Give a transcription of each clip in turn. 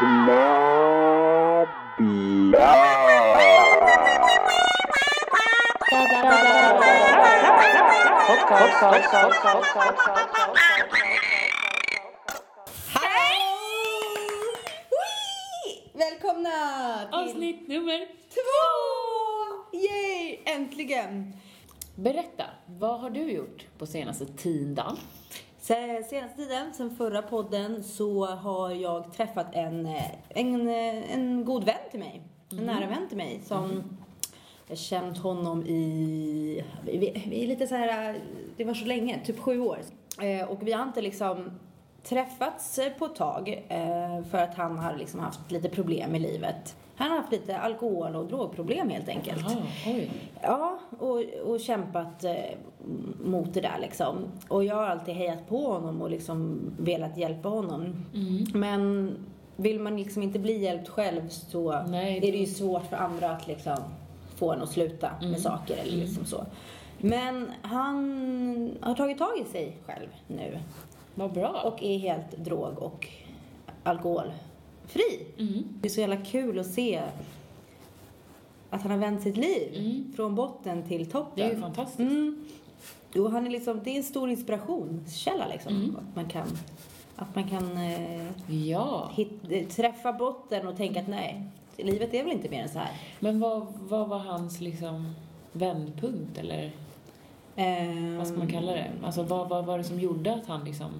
Wee! Välkomna till Avsnitt nummer två! Yay! Äntligen! Berätta, vad har du gjort på senaste tiden? Se- Senaste tiden, sen förra podden, så har jag träffat en, eh, en, eh, en god vän till mig. En nära vän till mig som jag har känt honom i, vi, vi, lite så här, eh, det var så länge, typ sju år. Eh, och vi har inte liksom träffats på ett tag eh, för att han har liksom haft lite problem i livet. Han har haft lite alkohol och drogproblem helt enkelt. Jaha, oj. Ja, och, och kämpat eh, mot det där liksom. Och jag har alltid hejat på honom och liksom velat hjälpa honom. Mm. Men vill man liksom inte bli hjälpt själv så Nej, är det ju svårt för andra att liksom få en att sluta Mm. med saker eller liksom så. Men han har tagit tag i sig själv nu Vad bra. och är helt drog och alkoholfri. Mm. Det är så jävla kul att se att han har vänt sitt liv Mm. från botten till toppen. Det är ju fantastiskt. Mm. Och han är liksom, det är en stor inspirationskälla liksom. Mm. Att man kan, att man kan eh, Ja, hit, eh, träffa botten och tänka att nej, livet är väl inte mer än så här. men vad, vad var hans liksom vändpunkt eller vad ska man kalla det? Alltså vad, vad var det som gjorde att han liksom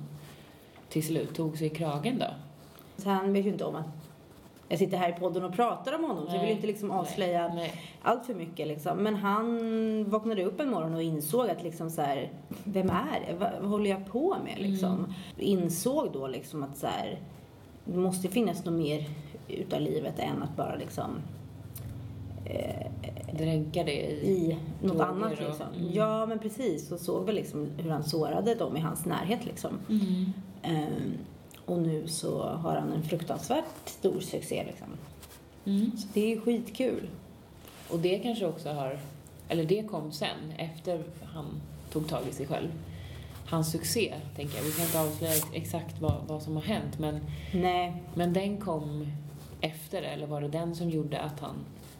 till slut tog sig i kragen då? Så han vet ju inte om att jag sitter här i podden och pratar om honom så jag vill Nej. inte liksom avslöja Nej, nej. allt för mycket liksom. Men han vaknade upp en morgon och insåg att liksom så här, vem är det? Vad, vad håller jag på med liksom? Mm. Insåg då liksom att så här, det måste finnas något mer utav livet än att bara liksom Dränka det i... i något annat och- liksom. mm. Ja men precis och såg väl liksom hur han sårade dem i hans närhet liksom. Mm. Ehm, och nu så har han en fruktansvärt stor succé liksom. Mm. Så det är skitkul. Och det kanske också har, eller det kom sen, efter han tog tag i sig själv. Hans succé, tänker jag. Vi kan inte avslöja exakt vad, vad som har hänt, men, Nej, men den kom efter, eller var det den som gjorde att han...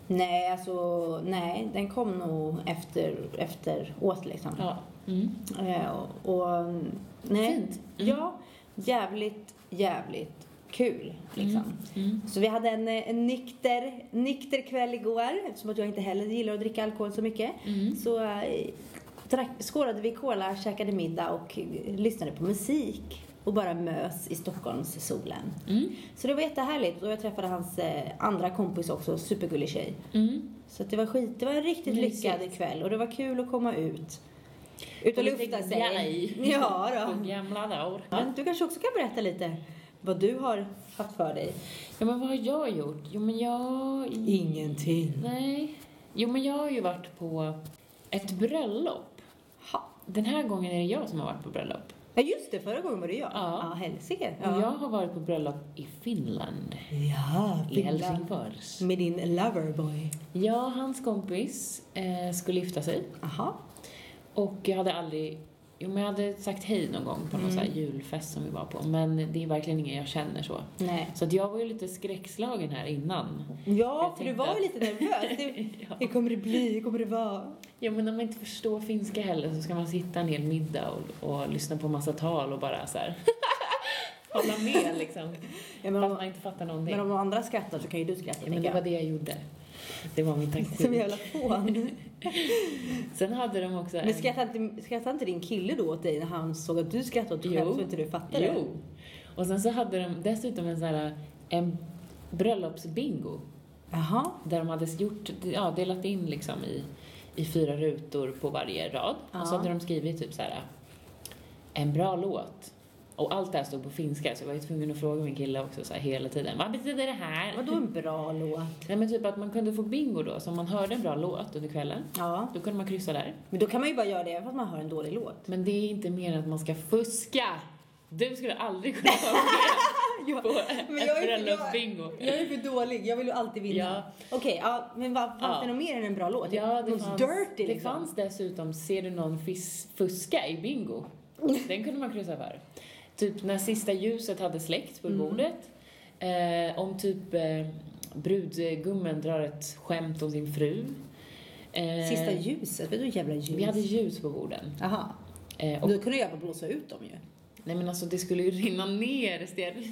nej alltså nej, den kom nog efter, efteråt liksom. Ja. Mm. Eh, och, och nej. Fint. Mm. Ja, jävligt, jävligt kul liksom. Mm. Så vi hade en, eh, en nykter, nykter kväll igår eftersom att jag inte heller gillar att dricka alkohol så mycket. Mm. Så drack, skålade vi cola, käkade middag och eh, lyssnade på musik och bara mös i Stockholmssolen. Mm. Så det var jättehärligt och jag träffade hans eh, andra kompis också, supergullig tjej. Mm. Så det var skit, det var en riktigt Mysigt. lyckad kväll och det var kul att komma ut. Ut och lite lufta sig. gaj. Ja På då. gamla dagar. Men du kanske också kan berätta lite vad du har haft för dig? Ja, men vad har jag gjort? Jo, men jag... Ingenting. Nej. Jo, men jag har ju varit på ett bröllop. Ha. Den här gången är det jag som har varit på bröllop. Ja just det, förra gången var det jag. Ja. Ja, helsike. Och jag har varit på bröllop i Finland. Ja, I Finland. Helsingfors. Med din loverboy. Och hans kompis eh, skulle gifta sig. Aha. Och jag hade aldrig... Jo, men jag hade sagt hej någon gång på någon Mm. julfest som vi var på. Men det är verkligen ingen jag känner så. Nej. Så att jag var ju lite skräckslagen här innan. Ja, för du var ju lite nervös. Hur, Ja. hur kommer det bli? Hur kommer det vara? Ja, men om man inte förstår finska heller så ska man sitta en hel middag och, och lyssna på massa tal och bara så här hålla med liksom. Ja, men, Fast om, man inte fattar någonting. men om andra skrattar så kan ju du skratta, ja, men det var det jag gjorde. Det var min taktik. Som jävla fån. Sen hade de också Men skrattade inte, skrattade inte din kille då åt dig när han såg att du skrattade åt dig själv så inte du fattade det? Jo. Och sen så hade de dessutom en sån här en bröllopsbingo. Jaha. Där de hade gjort, ja, delat in liksom i, i fyra rutor på varje rad. Ja. Och så hade de skrivit typ så här en bra låt. Och allt det här stod på finska så jag var ju tvungen att fråga min kille också så här hela tiden. Vad betyder det här? Vadå en bra låt? Nej men typ att man kunde få bingo då. Så om man hörde en bra låt under kvällen, Ja. då kunde man kryssa där. Men då kan man ju bara göra det även fast man hör en dålig låt. Men det är inte mer att man ska fuska. Du skulle aldrig kunna vara med Ja, på men jag är- bröllopsbingo. Jag är för dålig, jag vill ju alltid vinna. Ja. Okej, ja, men vad, fanns Ja. det något mer än en bra låt? Ja, det fanns, dirty det liksom. fanns dessutom Ser du någon fis, fuska i bingo? Den kunde man kryssa för. Typ när sista ljuset hade släckts på Mm. bordet. Eh, om typ eh, brudgummen drar ett skämt om sin fru. Eh, Sista ljuset, vet du hur jävla ljus? Vi hade ljus på borden. Jaha. Eh, och, Då kunde jag bara blåsa ut dem ju. nej men alltså det skulle ju rinna ner stearinet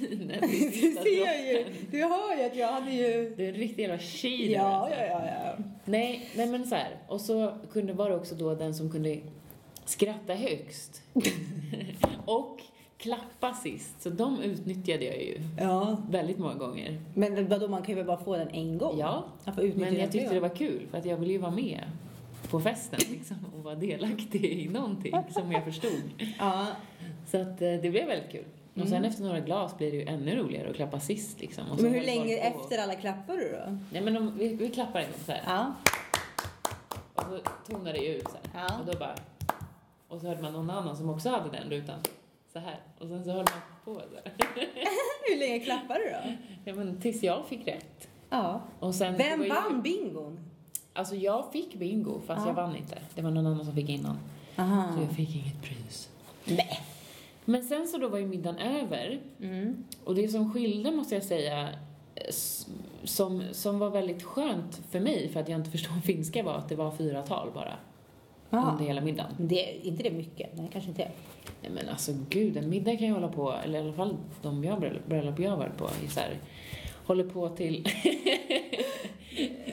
i Du ser ju, droppen. du hör ju att jag hade ju... Det är en riktig jävla tji Ja, alltså. ja, ja, ja. Nej, nej men så här. Och så kunde var det också då den som kunde skratta högst. och klappa sist. Så de utnyttjade jag ju Ja, väldigt många gånger. men vadå, man kan ju bara få den en gång? Ja, Men jag tyckte det var kul för att jag ville ju vara med på festen liksom och vara delaktig i någonting som jag förstod. Ja, Så att eh, det blev väldigt kul. Och sen Mm. efter några glas blir det ju ännu roligare att klappa sist liksom. Men hur länge på. efter alla klappar du då? Nej men om, vi, vi klappar en gång så här. Ja. Och så tonar det ju ut så här. Ja. Och då bara... Och så hörde man någon annan som också hade den rutan. Så här. Och sen så höll man på så. Hur länge klappar du då? Ja men tills jag fick rätt. Ja. Och sen, Vem ju- vann bingon? Alltså jag fick bingo fast Ja. jag vann inte. Det var någon annan som fick innan. Aha. Så jag fick inget pris. Nej. Men sen så då var ju middagen över. Mm. Och det som skilde måste jag säga, som, som var väldigt skönt för mig, för att jag inte förstod finska, var att det var fyra tal bara Ja. under hela middagen. Men det är inte det mycket? Nej, kanske inte. Nej men alltså gud, en middag kan ju hålla på, eller i alla fall de jag bröllop, jag har varit på, så här, håller på till,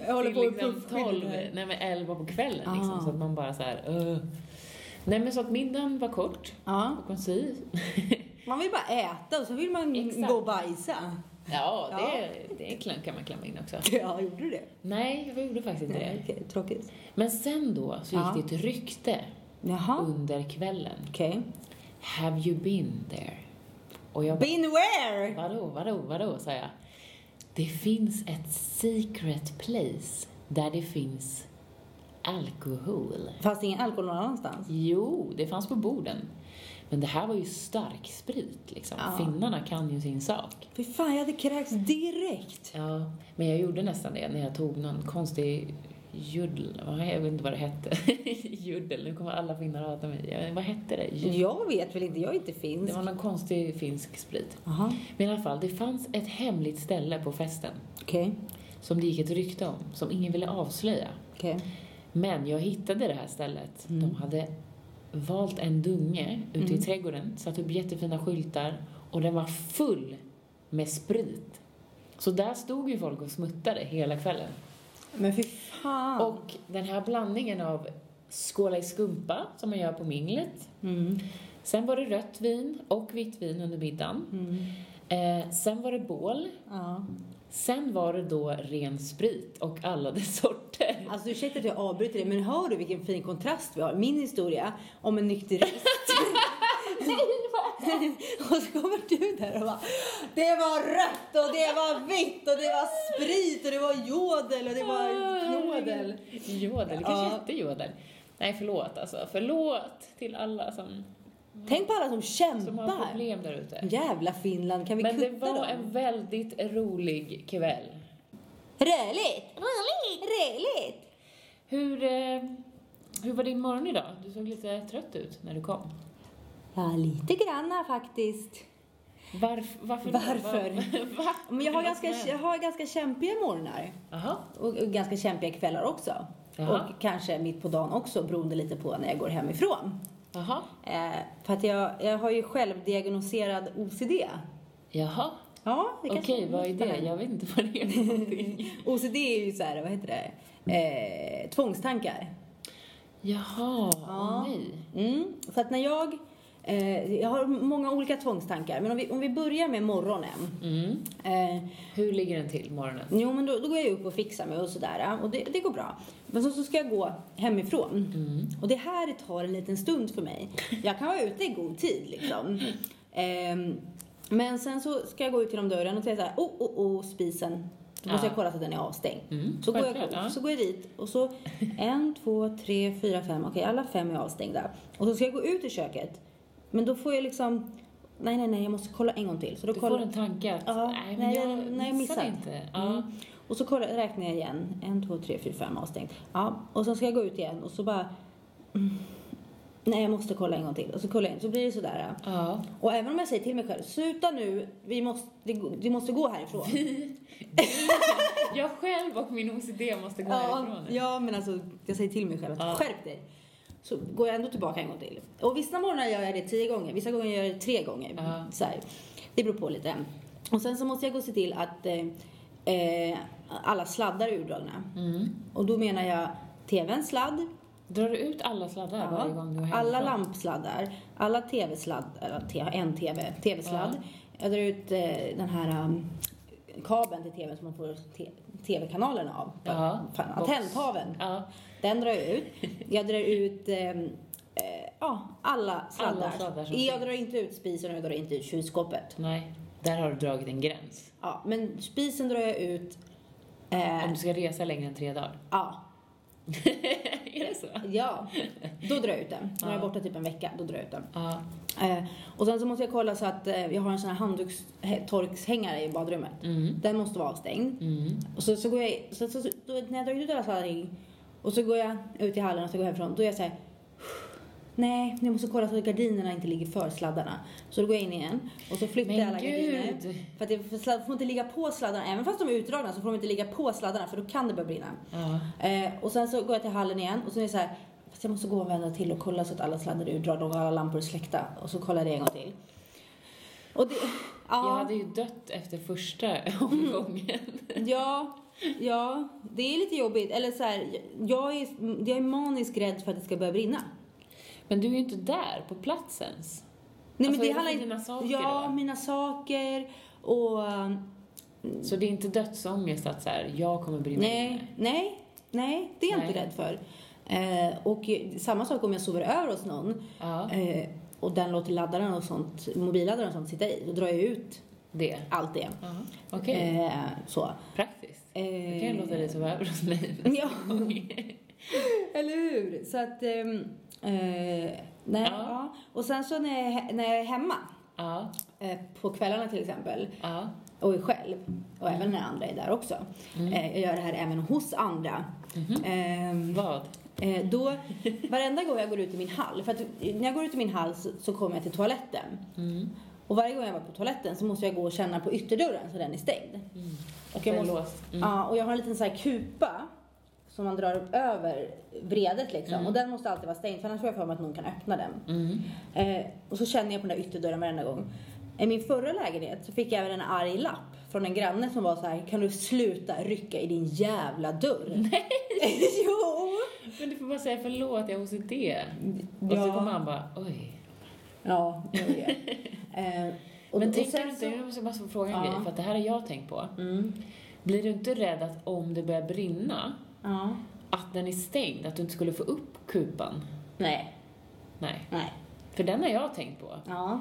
Jag håller till på med liksom puffskyddet 12, här. nej men 11 på kvällen liksom, Ah. så att man bara så här, "Ugh." Nej men så att middagen var kort Ja. och koncis. Man vill bara äta och så vill man Exakt. gå och bajsa. Ja, Ja. det, det klam- kan man klamma in också. Ja, gjorde du det? Nej, jag gjorde faktiskt inte Nej, det. okej, tråkigt. Men sen då så gick Ja. det ett rykte Jaha, under kvällen. okej. Have you been there? Och jag bara, Been where? vadå, vadå, vadå, sa jag. Det finns ett secret place där det finns alkohol. Fanns det ingen alkohol någon annanstans? Jo, det fanns på borden. Men det här var ju stark sprit liksom. Ja. Finnarna kan ju sin sak. Fy fan, jag hade kräkts direkt. Ja, men jag gjorde nästan det när jag tog någon konstig judel, vad- jag vet inte vad det hette. judel, nu kommer alla finnar att hata mig. Vad hette det? Judel. Jag vet väl inte, jag är inte Det finsk. var någon konstig finsk sprit. Jaha, Men i alla fall, det fanns ett hemligt ställe på festen okej. som det gick ett rykte om, som ingen ville avslöja. Okej. Men jag hittade det här stället. Mm. De hade valt en dunge ute Mm. i trädgården, satt upp jättefina skyltar och den var full med sprit. Så där stod ju folk och smuttade hela kvällen. Men fy fan. Och den här blandningen av skåla i skumpa, som man gör på minglet. Mm. Sen var det rött vin och vitt vin under middagen. Mm. Eh, sen var det bål. Ja. Sen var det då ren sprit och alla dess sorter. Alltså ursäkta att jag avbryter dig, men hör du vilken fin kontrast vi har? Min historia om en nykterist. och så kommer du där och bara Det var rött och det var vitt och det var sprit och det var jodel och det var knådel. Jodel, kanske Ja. hette jodel. Nej, förlåt alltså. Förlåt till alla som, Tänk på alla som som har kämpar. problem där ute. Jävla Finland, kan vi Men det kutta var dem? en väldigt rolig kväll. Rörligt! Roligt! Roligt! Hur, eh, hur var din morgon idag? Du såg lite trött ut när du kom. Ja, lite granna faktiskt. Varf, varför? Varför? Va? Va? Men jag har, ganska, jag har ganska kämpiga morgnar. Och, och ganska kämpiga kvällar också. Jaha. Och kanske mitt på dagen också beroende lite på när jag går hemifrån. Jaha. Eh, för att jag, jag har ju självdiagnoserad OCD. Jaha. Ja, det kanske Okej, vad är det? Jag vet inte vad det är för någonting. OCD är ju så här, vad heter det? Eh, tvångstankar. Jaha, Ja. nej. Mm. Så att när jag, eh, jag har många olika tvångstankar, men om vi, om vi börjar med morgonen. Mm. Eh, Hur ligger den till morgonen? Jo, men då, då går jag upp och fixar mig och sådär. Och det, det går bra. Men så, så ska jag gå hemifrån. Mm. Och det här tar en liten stund för mig. Jag kan vara ute i god tid liksom. Ehm, men sen så ska jag gå ut genom dörren och säga såhär, oh, oh, oh, spisen. Då måste Ja. jag kolla så att den är avstängd. Mm, Så, går jag, ja. så går jag dit och så en, två, tre, fyra, fem. Okej, alla fem är avstängda. Och så ska jag gå ut i köket. Men då får jag liksom, nej, nej, nej, jag måste kolla en gång till. Så då Du kollar, får en tanke att, Ja, nej men jag, jag- nej, jag missade inte. Ja. Mm. Och så kollar, räknar jag igen. En, två, tre, fyra, fem avstängt. Ja, och sen ska jag gå ut igen och så bara... Mm, nej jag måste kolla en gång till. Och så kollar jag in, så blir det sådär. Ja. Och även om jag säger till mig själv, sluta nu, vi måste, vi måste gå härifrån. Jag själv och min OCD måste gå ja, härifrån. ja, men alltså jag säger till mig själv att Ja. skärp dig. Så går jag ändå tillbaka en gång till. Och vissa morgnar gör jag det tio gånger, vissa gånger gör jag det tre gånger. Ja. Så här. Det beror på lite. Och sen så måste jag gå och se till att eh, alla sladdar är urdragna. Mm. Och då menar jag TVns sladd, Drar du ut alla sladdar varje gång du är alla lampsladdar, alla TV-sladd, eller te- en TV, TV-sladd. Jag drar ut eh, den här um, kabeln till TVn som man får TV-kanalerna av. Ja, Fan. Ja. Den drar jag ut. Jag drar ut ehm, eh, ja, alla sladdar. Alla sladdar jag drar inte ut spisen och jag drar inte ut kylskåpet. Nej, där har du dragit en gräns. Ja, men spisen drar jag ut. Eh, Om du ska resa längre än tre dagar. ja, är det så? ja, då drar jag ut den. När jag är borta typ en vecka, då drar jag ut den. Ja. Eh, och sen så måste jag kolla så att eh, jag har en sån här handdukstorkshängare i badrummet. Mm. Den måste vara avstängd. Mm. Och så, så går jag, så, så, så, då, när jag dragit ut alla sladdar och så går jag ut i hallen och så går jag härifrån, då är jag såhär Nej, jag måste kolla så att gardinerna inte ligger för sladdarna. Så då går jag in igen och så flyttar jag alla gardiner. För att det får inte ligga på sladdarna, även fast de är utdragna så får de inte ligga på sladdarna för då kan det börja brinna. Ja. Eh, och sen så går jag till hallen igen och så är det så här, fast jag måste gå och vända till och kolla så att alla sladdar är utdragna och alla lampor är släckta. Och så kollar jag det en gång till. Och det, ja. Jag hade ju dött efter första omgången. Ja, ja, det är lite jobbigt. Eller så här, jag är, jag är maniskt rädd för att det ska börja brinna. Men du är ju inte där på plats ens. Nej, Alltså, men det handlar inte... dina saker Ja, då? mina saker och... um, Så det är inte dödsångest att så här, jag kommer brinna Nej, inne? nej, nej, det är jag inte Nej. rädd för. Eh, och samma sak om jag sover över hos någon Ja, eh, och den låter laddaren och sånt, mobilladdaren och sånt sitta i, då drar jag ut det. allt det. Okej, Eh, så. praktiskt. Eh, Jag kan ju låta dig sova över hos mig. Ja, eller hur? Så att... eh, nej, Ja. ja. Och sen så när jag, när jag är hemma, Ja, eh, på kvällarna till exempel, ja. och är själv, och även när andra är där också. Mm. Eh, jag gör det här även hos andra. Ehm, Vad? eh, då, varenda gång jag går ut i min hall, för att när jag går ut i min hall så, så kommer jag till toaletten. Mm. Och varje gång jag var på toaletten så måste jag gå och känna på ytterdörren så den är stängd. Mm. Och jag måste. Mm. Ja, och jag har en liten så här kupa som man drar över vredet liksom. Mm. Och den måste alltid vara stängd för annars får jag för mig att någon kan öppna den. Mm. Eh, och så känner jag på den där ytterdörren varenda gång. I min förra lägenhet så fick jag även en arg lapp från en granne som var så här: kan du sluta rycka i din jävla dörr? Nej! jo! Men du får bara säga förlåt, jag har OCD. Och så kommer han bara, oj. Ja, jag vet. eh, och, Men tänker du inte, så- jag måste bara fråga en Ja. grej, för att det här har jag tänkt på. Mm. Blir du inte rädd att om det börjar brinna, Ja. att den är stängd, att du inte skulle få upp kupan? Nej. Nej. Nej. För den har jag tänkt på. Ja.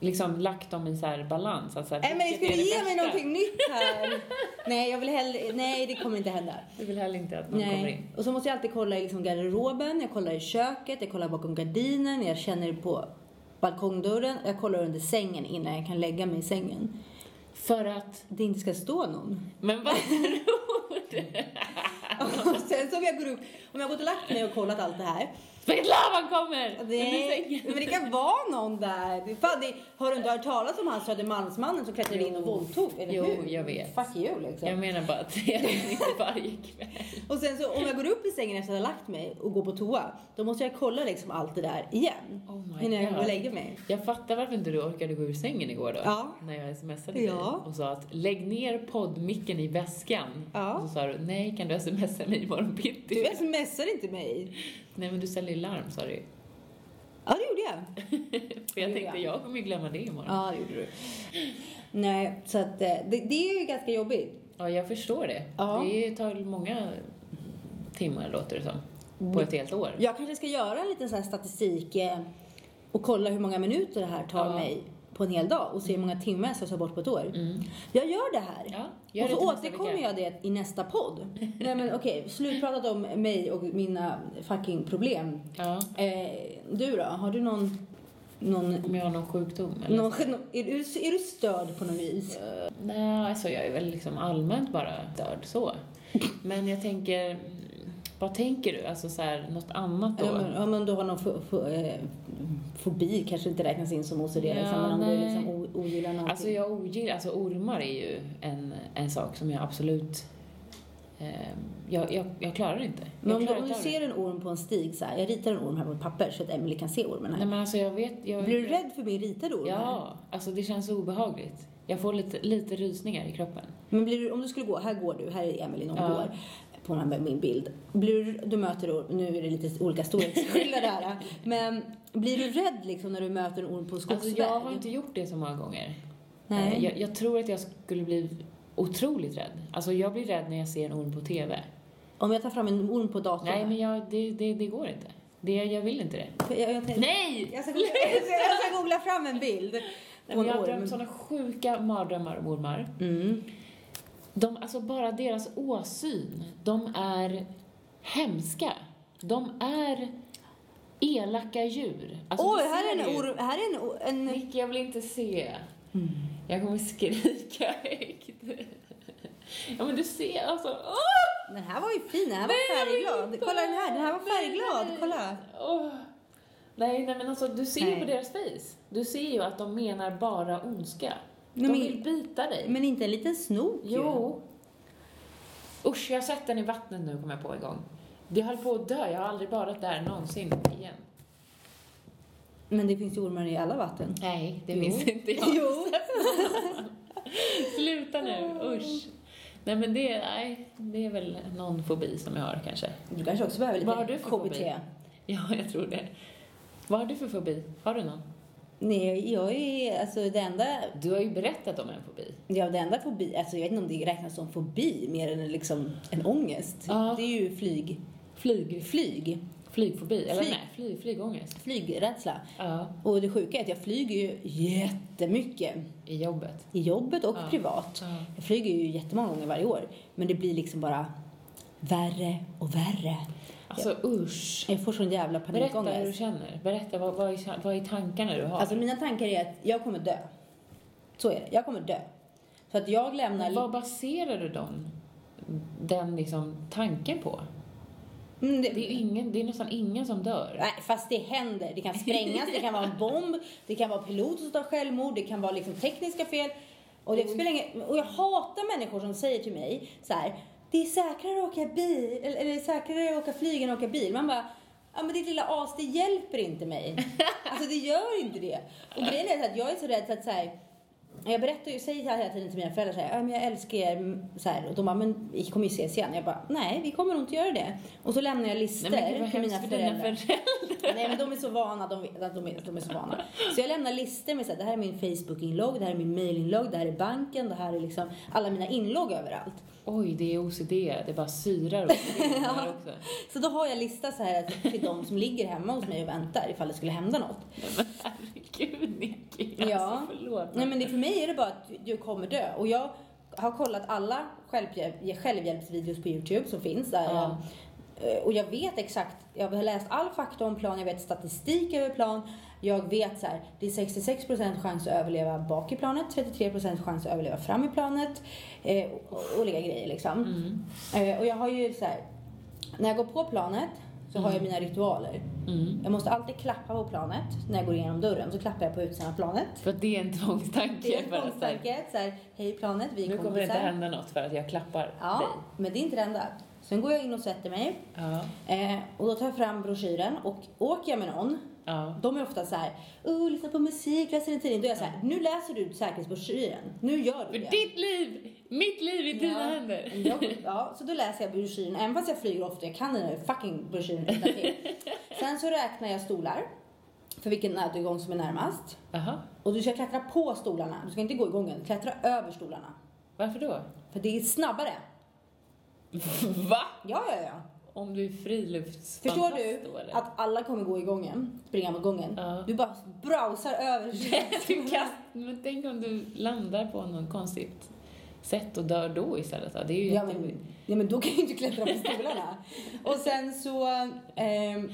Liksom lagt dem i så här balans. Att så här, Nej men du det ge mig någonting nytt här? nej, jag vill hellre, nej det kommer inte hända. Du vill heller inte att någon kommer in. Nej. Och så måste jag alltid kolla i liksom garderoben, jag kollar i köket, jag kollar bakom gardinen, jag känner på balkongdörren, jag kollar under sängen innan jag kan lägga mig i sängen. För att... Det inte ska stå någon. Men vad tror du? Sen så jag går upp, om jag har gått och lagt mig och kollat allt det här. Spetlavan kommer! Nej, men det kan vara någon där. Fan, det, har du inte hört talas om han Södermalmsmannen som klättrade in och våldtog? Eller Jo, hur? jag vet. Fuck you liksom. Jag menar bara att det är inte varje kväll. Och sen så om jag går upp i sängen efter att ha lagt mig och går på toa, då måste jag kolla liksom allt det där igen. Oh innan jag går och lägger mig. Jag fattar varför inte du orkade gå ur sängen igår då. Ja. När jag smsade Ja. dig och sa att lägg ner poddmicken i väskan. Ja. Och så sa du nej, kan du smsa mig imorgon bitti? Du smsar inte mig. Nej, men du ställde ju larm sa du. Ja, det gjorde jag. För jag tänkte jag. kommer ju glömma det imorgon. Ja, det gjorde du. Nej, så att eh, det, det är ju ganska jobbigt. Ja, jag förstår det. Ja. Det tar många timmar låter det som. På ett helt år. Jag kanske ska göra en liten sån här statistik eh, och kolla hur många minuter det här tar Ja. mig på en hel dag och se hur många timmar jag ska ta bort på ett år. Mm. Jag gör det här. Ja, gör och så återkommer jag det i nästa podd. Nej men okej, slutpratat om mig och mina fucking problem. Ja. Eh, du då? Har du någon... någon, Om jag har någon sjukdom eller? någon är, du, är du störd på något vis? Eh, Nej, alltså jag är väl liksom allmänt bara störd så. Men jag tänker, Vad tänker du? Alltså så här, något annat då? Ja, men, ja, men du har någon eh, fobi kanske inte räknas in som OCD. Ja, liksom, men om du nej. liksom o- ogillar någonting. Alltså jag ogillar, alltså ormar är ju en, en sak som jag absolut, eh, jag, jag, jag klarar inte. men om du, om du ser en orm på en stig så här, jag ritar en orm här på ett papper så att Emily kan se ormen här. Nej men alltså jag vet, jag... Blir du rädd för min ritade orm här? Ja, alltså det känns obehagligt. Jag får lite, lite rysningar i kroppen. Men blir du, om du skulle gå, här går du, här är Emily hon Ja. går på den här, min bild. Blir du, möter nu är det lite olika storleksskillnader här. Men blir du rädd liksom när du möter en orm på skogsväg? Alltså jag har inte gjort det så många gånger. Nej. Eh, Jag, jag tror att jag skulle bli otroligt rädd. Alltså jag blir rädd när jag ser en orm på TV. Om jag tar fram en orm på datorn? Nej men jag, det, det, det går inte. Det, jag vill inte det. Jag, jag, Nej! jag, ska googla, jag, ska, googla fram en bild Nej, en jag har drömt sådana sjuka mardrömmar om ormar. Mm. De, alltså bara deras åsyn, de är hemska. De är elaka djur. Alltså, Oj, här är en ju. orm, här är en, en Nick, jag vill inte se. Mm. Jag kommer skrika högt. Ja men du ser alltså. Åh! Den här var ju fin, den här var Nej, vill färgglad. Kolla den här, den här var färgglad. nej. Kolla. Åh. Nej, nej men alltså du ser ju Nej. på deras face. Du ser ju att de menar bara ondska. Nej, de men- vill bita dig. Men inte en liten snok ju. Jo. Usch, jag har sett den i vattnet nu kom jag på en gång. Det höll på att dö. Jag har aldrig badat där någonsin igen. Men det finns ju ormar i alla vatten. Nej, det Jo. minns inte jag. Jo. Sluta nu, usch. Nej men det, nej, det är väl någon fobi som jag har kanske. Du kanske också behöver lite Vad har du för KBT. fobi? Ja, jag tror det. Vad har du för fobi? Har du någon? Nej, jag är, alltså det enda, Du har ju berättat om en fobi. ja det enda fobi, alltså jag vet inte om det räknas som fobi mer än liksom en ångest. Ja. Det är ju flyg, Flyg, flyg, flygfobi, eller Flyg. nej, flyg, flygångest. flygrädsla. Ja, Och det sjuka är att jag flyger ju jättemycket. i jobbet. I jobbet och Ja. privat. Ja. Jag flyger ju jättemånga gånger varje år. Men det blir liksom bara värre och värre. Alltså usch. Jag får sån jävla Berätta hur du panikångest. känner. Berätta, vad, vad, är, vad är tankarna du har? Alltså mina tankar är att jag kommer dö. Så är det. Jag kommer dö. Så att jag lämnar... vad baserar du dem, den liksom tanken på? Mm, det, Det är, ingen, det är nästan ingen som dör. Nej, fast det händer. Det kan sprängas, det kan vara en bomb, det kan vara piloter som tar självmord, det kan vara liksom tekniska fel. Och, det spelar ingen, och jag hatar människor som säger till mig så här, det är säkrare att åka bil, eller, eller säkrare att åka flyg än att åka bil. Man bara, ja men ditt lilla as, det hjälper inte mig. Alltså det gör inte det. Och grejen är att jag är så rädd så att så här, jag berättar ju, säger hela tiden till mina föräldrar så här, ja, men jag älskar er, så här, och de bara, men vi kommer ju ses igen. Jag bara, nej vi kommer nog inte göra det. Och så lämnar jag listor Nej, men till mina för föräldrar. Nej men de är så vana, de, vet de, är, de är så vana. Så jag lämnar listor med så här, det här är min Facebook-inlogg, det här är min mail-inlogg, det här är banken, det här är liksom alla mina inlogg överallt. Oj, det är OCD. Det bara syrar OCD här också. Så då har jag lista så här till de som ligger hemma hos mig och väntar ifall det skulle hända något. Nej, men herregud, Nicky. Ja. Alltså, förlåt. Nej men det, för mig är det bara att du kommer dö. Och jag har kollat alla självhjälp, självhjälpsvideos på Youtube som finns. Där Ja. jag, och jag vet exakt, jag har läst all fakta om plan, jag vet statistik över plan. Jag vet så här, det är 66% chans att överleva bak i planet, 33% chans att överleva fram i planet. Eh, olika grejer liksom. Mm. Eh, och jag har ju så här, när jag går på planet så har jag mina ritualer. Mm. Jag måste alltid klappa på planet när jag går igenom dörren. Så klappar jag på utsidan av planet. För det är en tvångstanke. Det är en tvångstanke. Så här, hej planet, vi är Nu kommer det inte hända något för att jag klappar Ja, dig. men det är inte det enda. Sen går jag in och sätter mig. Ja. Eh, och då tar jag fram broschyren och åker jag med någon, Ja. de är ofta så här, oh, lyssna på musik, läser en tidning. Då är jag så här, nu läser du säkerhetsbroschyren. Nu gör För du det. ditt liv! Mitt liv i dina Ja. händer. Jag, ja, så då läser jag broschyren, även fast jag flyger ofta, jag kan den här fucking broschyren utantill. Sen så räknar jag stolar, för vilken nödutgång som är närmast. Jaha. Och du ska klättra på stolarna, du ska inte gå i gången, klättra över stolarna. Varför då? För det är snabbare. Va? Ja, ja, ja. Om du är friluftsfantast Förstår du då, eller? att alla kommer gå i gången, springa mot gången? Ja. Du bara browsar över. du kast... Men tänk om du landar på något konstigt sätt och dör då istället? Det är ju Ja jätte... men, ja, men då kan jag ju inte klättra på stolarna. och sen så, ehm,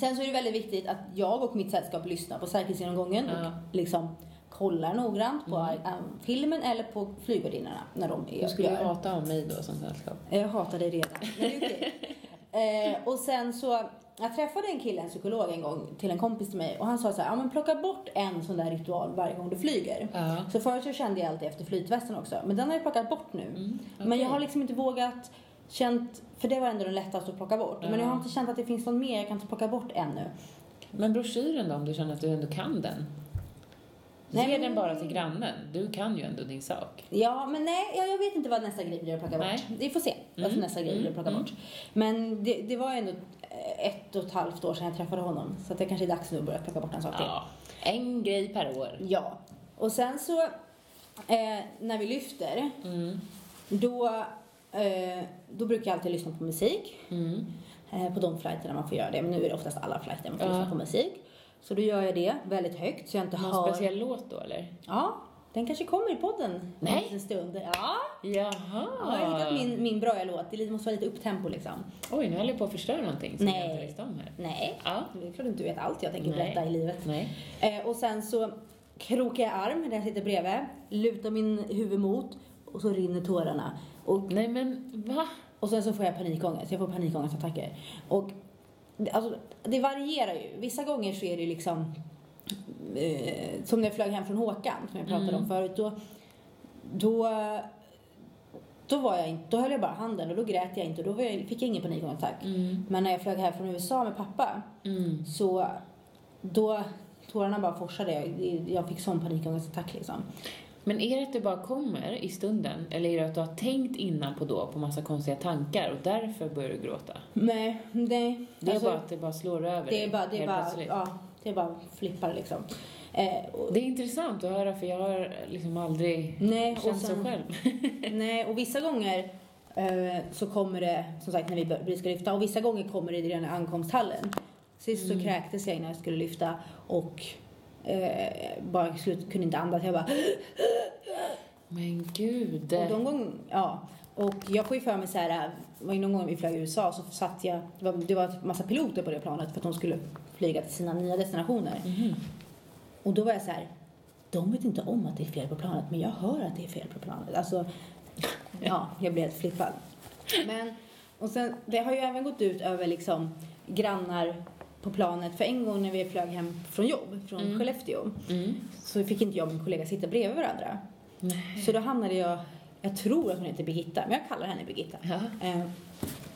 sen så är det väldigt viktigt att jag och mitt sällskap lyssnar på säkerhetsgenomgången Ja. och liksom kollar noggrant på Mm. äh, filmen eller på flygvärdinnorna när de är Du skulle ju hata om mig då som sällskap. Jag hatar dig redan. Men okej. Eh, och sen så, jag träffade en kille, en psykolog en gång, till en kompis till mig och han sa så här, ja men plocka bort en sån där ritual varje gång du flyger. Ja. Så förut så kände jag alltid efter flytvästen också, men den har jag plockat bort nu. Mm, Men jag har liksom inte vågat känt, för det var ändå den lättaste att plocka bort. Men jag har inte känt att det finns någon mer jag kan inte plocka bort ännu. Men broschyren då, om du känner att du ändå kan den? Nej, Ge den bara till grannen. Du kan ju ändå din sak. Ja, men nej, jag, jag vet inte vad nästa grej blir att plocka Nej. bort. Vi får se vad Mm, nästa grej blir att plocka mm, bort. Men det, det var ändå ett och ett halvt år sedan jag träffade honom. Så det kanske är dags nu att börja plocka bort en sak till. Ja. En grej per år. Ja. Och sen så, eh, när vi lyfter, Mm. då, eh, då brukar jag alltid lyssna på musik. Mm. Eh, på de flighterna man får göra det. Men nu är det oftast alla flighter man får Ja. lyssna på musik. Så då gör jag det väldigt högt så jag inte Någon hör. speciell låt då, eller? Ja, den kanske kommer i podden Nej. en stund. Ja. Jaha! Ja, jag har hittat min, min bra låt. Det måste vara lite upptempo liksom. Oj, nu håller jag på att förstöra någonting som Nej. jag inte visste om här. Nej, Ja. det är klart inte du vet allt jag tänker Nej. berätta i livet. Nej. Eh, och sen så krokar jag arm där jag sitter bredvid, lutar min huvud mot och så rinner tårarna. Och, Nej men va? och sen så får jag panikångest. Jag får panikångestattacker. Och alltså, det varierar ju. Vissa gånger så är det liksom eh, som när jag flög hem från Håkan som jag pratade Mm. om förut. Då, då, då, var jag inte, då höll jag bara handen och då grät jag inte och då var jag, fick jag ingen panikångestattack. Mm. Men när jag flög här från USA med pappa Mm. så då tårarna bara forsade. Jag, jag fick sån panikångestattack liksom. Men är det att det bara kommer i stunden? Eller är det att du har tänkt innan på då på massa konstiga tankar och därför börjar du gråta? Nej, nej. Det är Alltså, bara att det bara slår över det är bara, det är bara, plötsligt. ja, det är bara flippar liksom. Eh, och, Det är intressant att höra för jag har liksom aldrig nej, känt så själv. nej, och vissa gånger eh, så kommer det, som sagt när vi, bör- vi ska lyfta, och vissa gånger kommer det redan i ankomsthallen. Sist så Mm. kräktes jag innan jag skulle lyfta och eh, bara slut, kunde inte andas. Jag bara Men gud. Och de gång, ja. Och jag får ju för mig så här, någon gång vi flög i USA så satt jag, det var, det var en massa piloter på det planet för att de skulle flyga till sina nya destinationer. Mhm. Och då var jag så här, de vet inte om att det är fel på planet men jag hör att det är fel på planet. Alltså, ja, jag blev helt flippad. Men, och sen, det har ju även gått ut över liksom grannar på planet. För en gång när vi flög hem från jobb, från Mm. Skellefteå, Mm. så fick inte jag och min kollega sitta bredvid varandra. Nej. Så då hamnade jag, jag tror att hon heter Birgitta, men jag kallar henne Birgitta. Ja. Eh,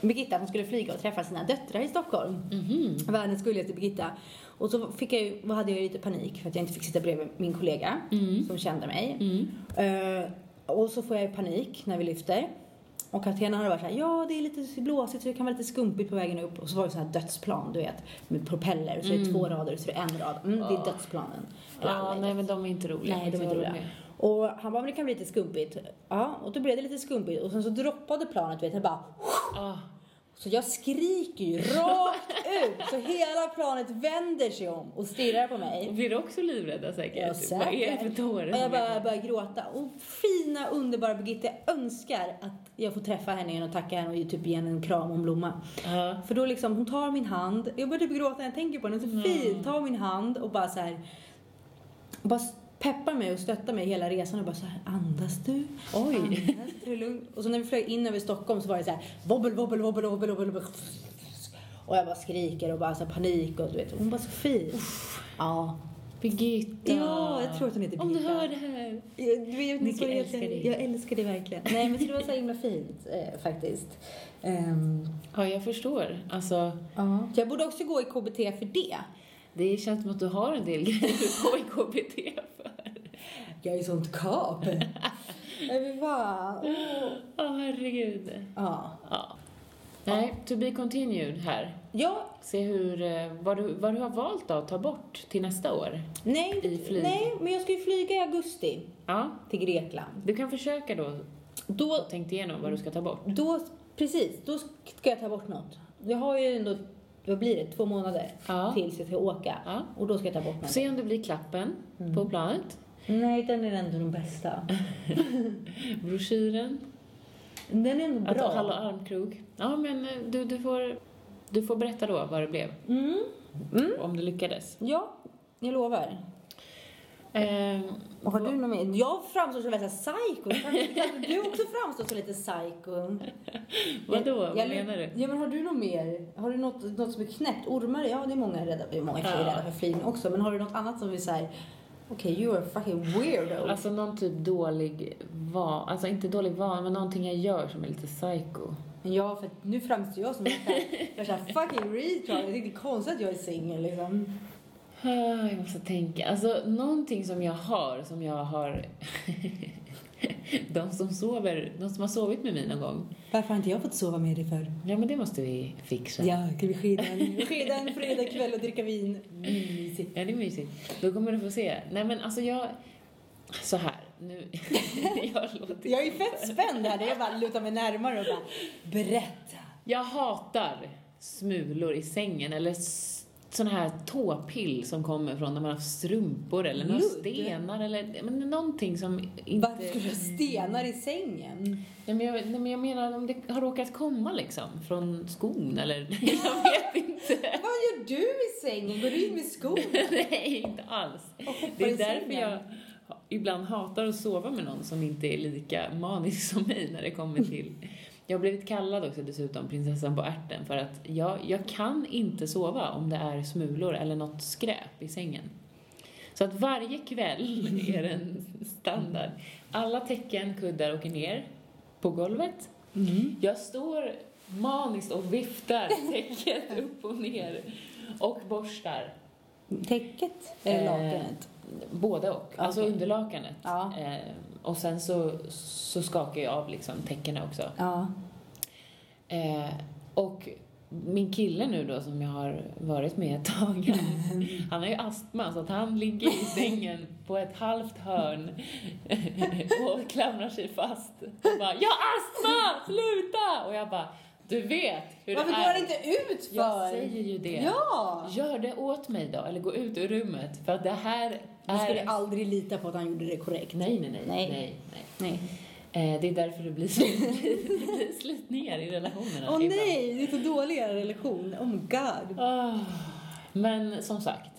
Birgitta hon skulle flyga och träffa sina döttrar i Stockholm. Mhm. Världens gulligaste Birgitta. Och så fick jag hade jag lite panik för att jag inte fick sitta bredvid min kollega Mm. som kände mig. Mm. Eh, och så får jag panik när vi lyfter. Och kaptenen hade varit såhär, ja det är lite blåsigt så det kan vara lite skumpigt på vägen upp. Och så var det så här dödsplan, du vet, med propeller. Så är det Mm. två rader och så är det en rad. Mm, det är dödsplanen. Ja, är nej men de är inte roliga. Nej, de är inte roliga. med. Och han bara, men det kan bli lite skumpigt. Ja, och då blev det lite skumpigt. Och sen så droppade planet, vet jag bara. Ah. Så jag skriker ju rakt ut. Så hela planet vänder sig om och stirrar på mig. Och blir också livrädda säkert? Ja, Vad är det för säkert. tårar? Och jag bara börjar gråta. Och fina, underbara Birgitta, jag önskar att jag får träffa henne igen och tacka henne och typ ge henne en kram och en blomma. Ja. För då liksom, hon tar min hand. Jag börjar typ gråta när jag tänker på henne. Så fin. Tar min hand och bara så här. Bara peppar mig och stöttar mig hela resan och bara så här, andas du? Oj. Andas du lugnt? Och så när vi flög in över Stockholm så var det så här, wobbel, wobbel, wobbel, wobbel, wobbel, wobbel. Och jag bara skriker och bara så panik och du vet, hon var så fin. Ja. Birgitta. Ja, jag tror att hon heter Om du Birgitta. hör det här. Jag, du vet, så jag, älskar dig. Jag älskar dig verkligen. Nej men det var så himla fint eh, faktiskt. Ehm, Ja, jag förstår. Alltså, ja. Jag borde också gå i KBT för det. det känns som att du har en del grejer gå i KBT. Jag är sånt kap. Nej men fan. Åh, herregud. Ja. Ja. Nej, to be continued här. Ja, Se hur, eh, vad, du, vad du har valt då att ta bort till nästa år. nej, I flyg. nej, men jag ska ju flyga i augusti Ja, till Grekland. du kan försöka då Då, och tänkt igenom vad du ska ta bort. då, precis, då ska jag ta bort något. Jag har ju ändå, vad blir det, två månader Ja. tills jag ska åka. Ja. Och då ska jag ta bort något. Se om det blir klappen Mm. på planet, Nej, den är ändå den bästa. broschyren, Den är ändå att bra. hålla armkrok. Ja, men eh, du, du, får, du får berätta då vad det blev, Mm. Mm. om det lyckades. Ja, jag lovar. Och har du något mer? Jag framstår som väldigt psycho. Kanske Du också framstår som lite psycho. Vadå? Jag- Vad jag- menar du? Ja, men har du något mer? Har du något, något som är knäppt? Ormar? Ja, det är många rädda, det är många tjejer Ja. rädda för flygning också. Men har du något annat som är såhär, okej, you are a fucking weirdo. Alltså någon typ dålig van, alltså inte dålig van, men någonting jag gör som är lite psycho. Ja, för nu framstår jag som en jag är fucking retard. Jag tycker det är konstigt att jag är singel liksom. Ah, Jag måste tänka. Alltså någonting som jag har, som jag har... de som sover, de som har sovit med mig någon gång. Varför har inte jag fått sova med dig för? Ja, men det måste vi fixa. Ja, kan vi skida en, skida en fredag kväll och dricka vin? Mysigt. Ja, det är mysigt. Då kommer du få se. Nej, men alltså jag... Så här, nu... jag låter Jag är fett spänd här. Jag bara lutar mig närmare och bara, berätta. Jag hatar smulor i sängen eller s- såna här tåpill som kommer från när man har strumpor eller några stenar eller men någonting som inte... Varför ska du ha stenar i sängen? Nej men, jag, nej men jag menar om det har råkat komma liksom från skon eller jag vet inte. Vad gör du i sängen? Går du in med skor? nej, inte alls. Det är därför jag ibland hatar att sova med någon som inte är lika manisk som mig när det kommer till... Jag har blivit kallad också dessutom prinsessan på ärten för att jag, jag kan inte sova om det är smulor eller något skräp i sängen. Så att varje kväll är det en standard. Alla täcken, kuddar åker ner på golvet. Mm. Jag står maniskt och viftar täcket upp och ner och borstar. Täcket eller Eh, lakanet? Både och. Alltså Okej. underlakanet. Ja. Eh, och sen så, så skakar jag av liksom täckena också. Ja. Eh, och min kille nu då som jag har varit med ett tag, han, har ju astma så att han ligger i sängen på ett halvt hörn och klamrar sig fast och bara “Jag har astma! Sluta!” och jag bara “Du vet hur Varför det går är”. han inte ut för? Jag säger ju det. Ja! Gör det åt mig då, eller gå ut ur rummet. För att det här Du är... skulle aldrig lita på att han gjorde det korrekt. Nej, nej, nej. Nej. nej, nej. Nej. Eh, det är därför det blir, blir slitningar i relationerna. Åh ibland. nej, det är så dåliga relation. Oh my god. Ah, men som sagt,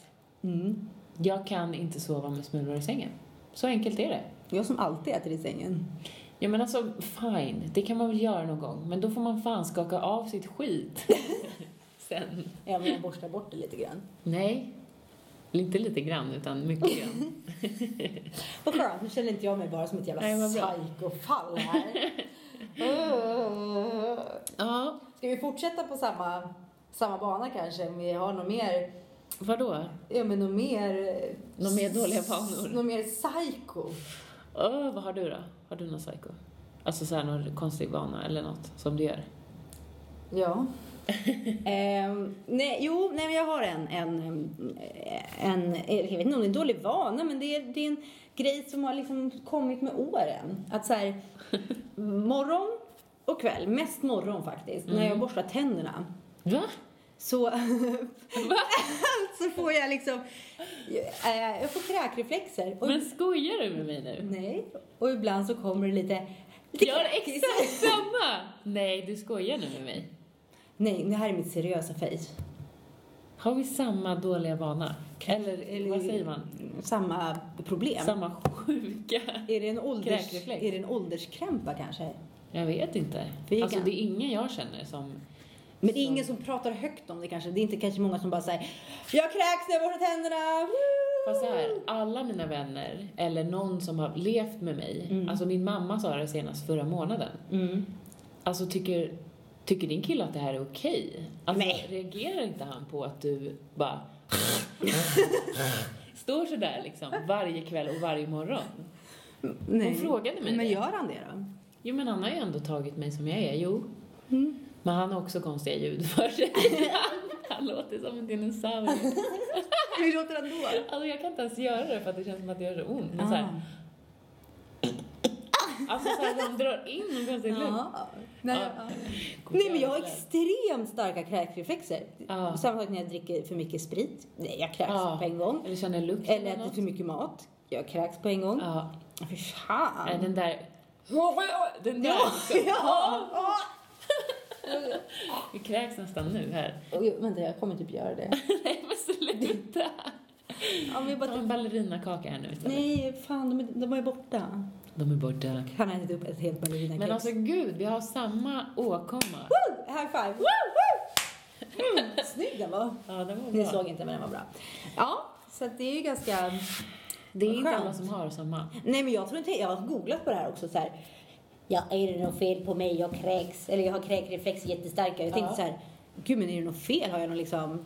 Mm. jag kan inte sova med smulor i sängen. Så enkelt är det. Jag som alltid äter i sängen. Ja men alltså, fine, det kan man väl göra någon gång. Men då får man fan skaka av sitt skit. Sen. Även om jag borstar bort det lite grann. Nej. Inte lite grann, utan mycket grann. Vad skönt, nu känner inte jag mig bara som ett jävla Nej, psykofall här. Uh. Ja, Ska vi fortsätta på samma, samma bana kanske? Om vi har något mer, vadå? ja men något mer... Några mer dåliga vanor? Något mer psycho. Öh, vad har du då? Har du någon psycho? Alltså så här, någon konstig vana eller något som du gör? Ja. Ehm, nej, jo, nej, men jag har en, en, en, jag vet inte om det är en dålig vana, men det är, det är en grej som har liksom kommit med åren. Att så här, morgon och kväll, mest morgon faktiskt, när jag borstar tänderna. Va? Så, så får jag liksom, eh, jag får kräkreflexer. Och, Men skojar du med mig nu? Nej, och ibland så kommer det lite, lite Jag har exakt samma! Nej, du skojar nu med mig. Nej, det här är mitt seriösa face. Har vi samma dåliga vana? Eller, Eller- vad säger man? Samma problem. Samma sjuka? Är det en, ålders, är det en ålderskrämpa kanske? Jag vet inte. Alltså det är ingen jag känner som... Men det är ingen som pratar högt om det kanske. Det är inte kanske många som bara säger Jag kräks när jag borstar tänderna. Woo!" Fast så här, alla mina vänner, eller någon som har levt med mig, alltså min mamma sa det senast förra månaden, Mm. alltså tycker, tycker din kille att det här är okej? Alltså Nej. reagerar inte han på att du bara står sådär liksom varje kväll och varje morgon? Nej. Hon frågade mig Men det. gör han det då? Jo men han har ju ändå tagit mig som jag är, jo. Mm. Men han har också konstiga ljud för sig. han låter som en dinosaurie. Hur låter han då? Alltså jag kan inte ens göra det för att det känns som att det gör så ont. Men så här, Ah. Alltså så här, de drar in konstig luft. Ja. Nej, Ja. ja. Nej men jag har extremt starka kräkreflexer. Ja. Samma sak när jag dricker för mycket sprit. Nej, jag kräks Ja. på en gång. Eller känner lukt Eller äter för mycket mat. Jag kräks på en gång. Ja. Fy fan. Nej, den där... Den där Ja, liksom. ja. Vi kräks nästan nu här. Oj, vänta, jag kommer typ göra det. Nej men sluta. Ja, vi Ta en bara... ballerinakaka här nu istället. Nej, fan, de är, de är borta. De är borta. Han har ätit upp ett helt ballerinakex. Men alltså gud, vi har samma åkomma. Woo! High five! Woo! Woo! Mm, snygg den var. Ja, den var Ni bra. såg inte, men den var bra. Ja, så det är ju ganska... Det är inte alla som har samma. Nej, men jag tror inte... Jag har googlat på det här också så här. Ja, är det något fel på mig? Jag kräks. Eller jag har kräkreflex jättestarka. Jag tänkte Ja. så här. Gud, men är det något fel? Har jag någon liksom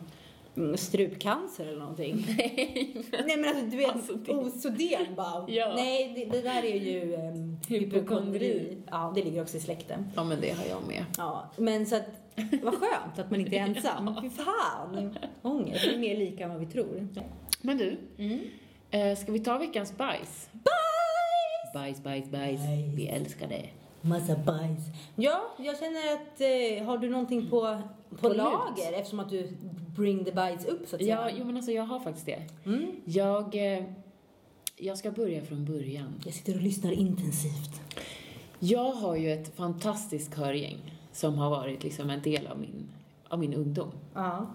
strupcancer eller någonting? Nej. Nej men alltså du vet, Alltså, det- Osoden bara. Ja. Nej, det, det där är ju um, Hypokondri. Ja, det ligger också i släkten. Ja, men det har jag med. Ja, men så att, vad skönt att man inte är ensam. Fy fan, ångest. Vi är mer lika än vad vi tror. Men du, Mm. eh, ska vi ta veckans bajs? Bajs! Bajs, bajs, bajs. Bajs. Vi älskar det. Massa bajs. Ja, jag känner att, eh, har du någonting på, på, På lut. lager eftersom att du bring the bajs upp så att säga? Ja, jo men alltså jag har faktiskt det. Mm. Jag, eh, jag ska börja från början. Jag sitter och lyssnar intensivt. Jag har ju ett fantastiskt körgäng som har varit liksom en del av min, av min ungdom. Ja.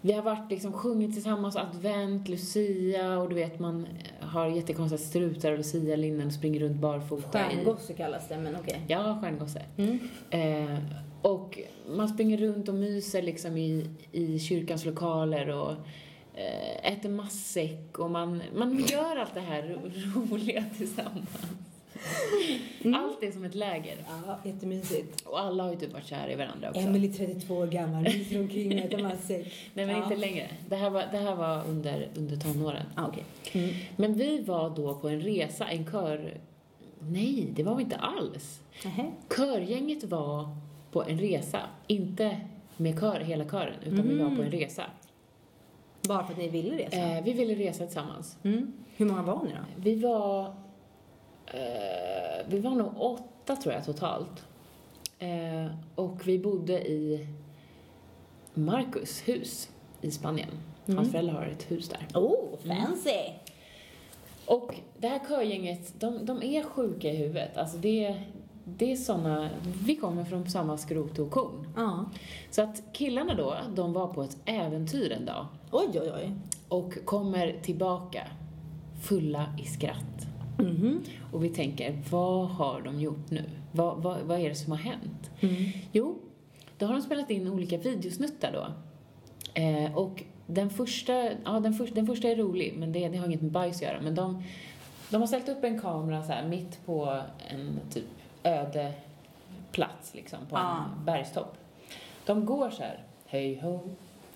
Vi har varit liksom sjungit tillsammans advent, lucia och du vet man har jättekonstiga strutar och lucia-linnen och springer runt barfota i... Stjärngosse kallas det, men okej. Ja, stjärngosse. Mm. Eh, och man springer runt och myser liksom i, i kyrkans lokaler och eh, äter matsäck och man, man gör allt det här ro- roliga tillsammans. Mm. Allt är som ett läger. Ja, jättemysigt. Och alla har ju typ varit kära i varandra också. Emily 32 år gammal, myser omkring och äter matsäck. Nej men Ja. inte längre. Det här var, det här var under, under tonåren. Ah, okej. Mm. Men vi var då på en resa, en kör... Nej, det var vi inte alls. Nähä. Körgänget var på en resa. Inte med kör, hela kören, utan vi var på en resa. Bara för att ni ville resa? Eh, vi ville resa tillsammans. Mm. Hur många var ni då? Vi var... Eh, vi var nog åtta, tror jag, totalt. Eh, och vi bodde i Marcus hus i Spanien. Hans Mm. föräldrar har ett hus där. Oh, fancy! Och det här körgänget, de, de är sjuka i huvudet. Alltså det, det är såna, vi kommer från samma skrot och korn. Ja. Så att killarna då, de var på ett äventyr en dag Oj, oj, oj. och kommer tillbaka fulla i skratt. Mhm. Och vi tänker, vad har de gjort nu? Vad, vad, vad är det som har hänt? Mm. Jo, då har de spelat in olika videosnuttar då. Eh, och den första, ja den, för, den första är rolig, men det, det har inget med bajs att göra. Men de, de har ställt upp en kamera så här mitt på en typ öde plats liksom, på Ah. en bergstopp. De går så här, hej ho,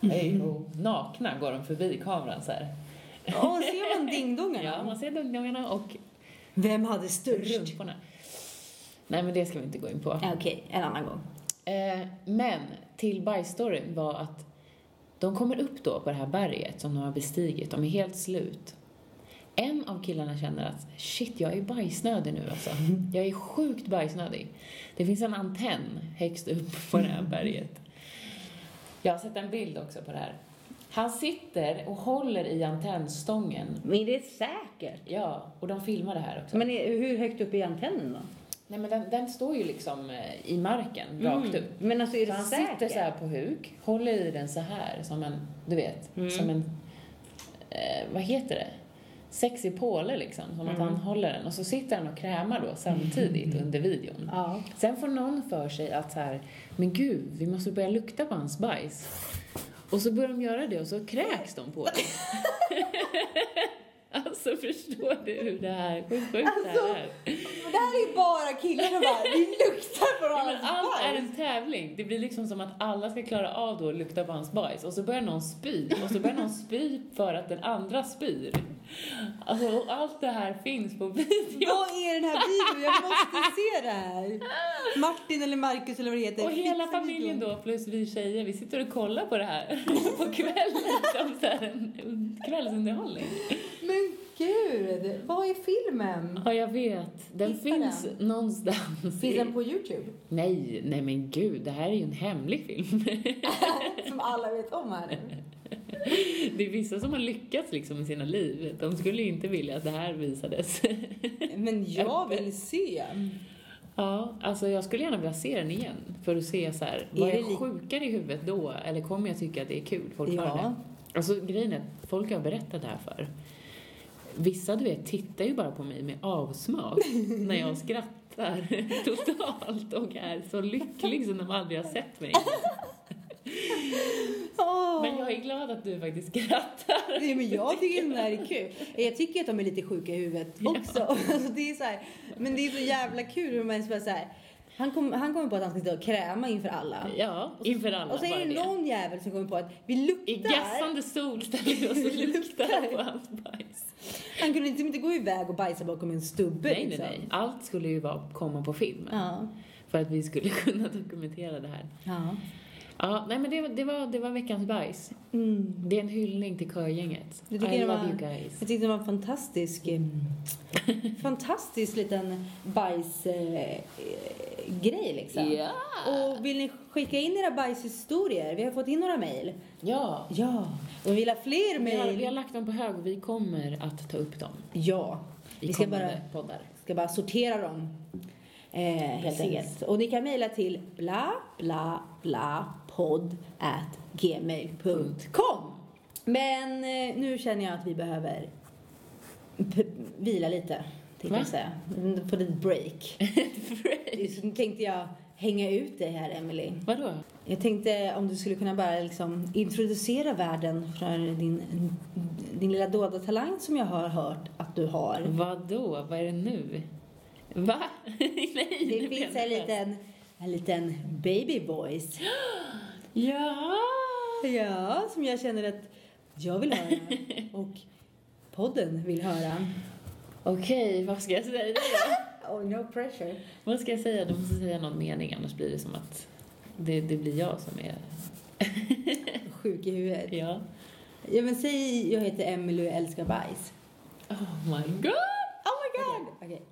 hej ho, nakna går de förbi kameran så här. Åh, ser man dingdongarna? Ja, man ser dungdungarna och Vem hade störst? rumporna. Nej, men det ska vi inte gå in på. Okej, en annan gång. Eh, men till bajsstoryn var att de kommer upp då på det här berget som de har bestigit. De är helt slut. En av killarna känner att shit, jag är bajsnödig nu alltså. Jag är sjukt bajsnödig. Det finns en antenn högst upp på det här berget. Jag har sett en bild också på det här. Han sitter och håller i antennstången. Men det är säkert. Ja, och de filmar det här också. Men hur högt upp är antennen då? Nej men den, den står ju liksom eh, i marken, rakt upp. Men alltså är Så det han säkert? sitter så här på huk, håller i den så här som en, du vet, Mm. som en, eh, vad heter det? Sexig påle liksom, som att Mm. han håller den och så sitter han och krämar då samtidigt under videon. Ja. Sen får någon för sig att så här, men gud, vi måste börja lukta på hans bajs. Och så börjar de göra det och så kräks de på det. alltså förstår du hur det här, hur sjukt det Alltså, här är? Men det här är ju bara killar som bara, vi luktar på Ja, men hans allt är en tävling. Det blir liksom som att alla ska klara av då att lukta på hans bajs och så börjar någon spy och så börjar någon spy för att den andra spyr. Alltså, allt det här finns på video. Vad är den här videon? Jag måste se det här. Martin eller Marcus eller vad det heter. Och hela Fixa familjen videon. då, plus vi tjejer, vi sitter och kollar på det här på kvällen som så här en kvällsunderhållning. Men gud, vad är filmen? Ja, jag vet. Den Hitta finns den. någonstans. Finns den på Youtube? Nej, nej men gud, det här är ju en hemlig film. Som alla vet om här nu. Det är vissa som har lyckats liksom i sina liv. De skulle ju inte vilja att det här visades. Men jag vill se. Ja, alltså jag skulle gärna vilja se den igen för att se så här, var Är det jag sjukare i huvudet då eller kommer jag tycka att det är kul fortfarande? Ja. Alltså grejen är att folk jag har berättat det här för, vissa du vet tittar ju bara på mig med avsmak när jag skrattar totalt och är så lycklig som de aldrig har sett mig. Men jag är glad att du faktiskt skrattar. Nej, men jag tycker den här är kul. Jag tycker att de är lite sjuka i huvudet också. Alltså, det är så här, men det är så jävla kul hur man är så här, han, kom, han kommer på att han ska sitta och kräma inför alla. Ja, inför alla. Och så är det någon jävel som kommer på att vi luktar. I gassande sol ställer vi oss och luktar på hans bajs. Han kunde liksom inte gå iväg och bajsa bakom en stubbe. Nej, nej, liksom. nej. Allt skulle ju vara, komma på film. Ja. För att vi skulle kunna dokumentera det här. ja. Ja, nej men det, var- det, var, det var veckans bajs. Mm. Det är en hyllning till körgänget. I love var- you guys. Jag tyckte det var en fantastisk, eh, fantastisk liten bajsgrej eh, grej liksom. Ja! Och vill ni skicka in era bajshistorier? Vi har fått in några mejl. Ja. Ja. Och vi vill ha fler Vi mejl. vi har lagt dem på hög och vi kommer att ta upp dem Ja. i Vi ska bara, poddar. ska bara sortera dem. Eh, helt enkelt. Och ni kan mejla till bla bla bla podd at gmail.com. Men eh, nu känner jag att vi behöver vila lite. Tänkte jag säga. På ett break. Så nu tänkte jag hänga ut dig här, Emily. Vadå? Jag tänkte om du skulle kunna bara liksom introducera världen för din, din lilla dolda talang som jag har hört att du har. Vadå? Vad är det nu? Va? Nej, Det finns en liten, en liten baby voice. Ja! Ja, som jag känner att jag vill höra och podden vill höra. Okej, vad ska jag säga då? Oh, no pressure. Vad ska jag säga? Du måste säga någon mening, annars blir det som att det, det blir jag som är... Sjuk i huvudet. Ja. Ja, men säg jag heter Emily och älskar bajs. Oh my god! Oh my god! Okej.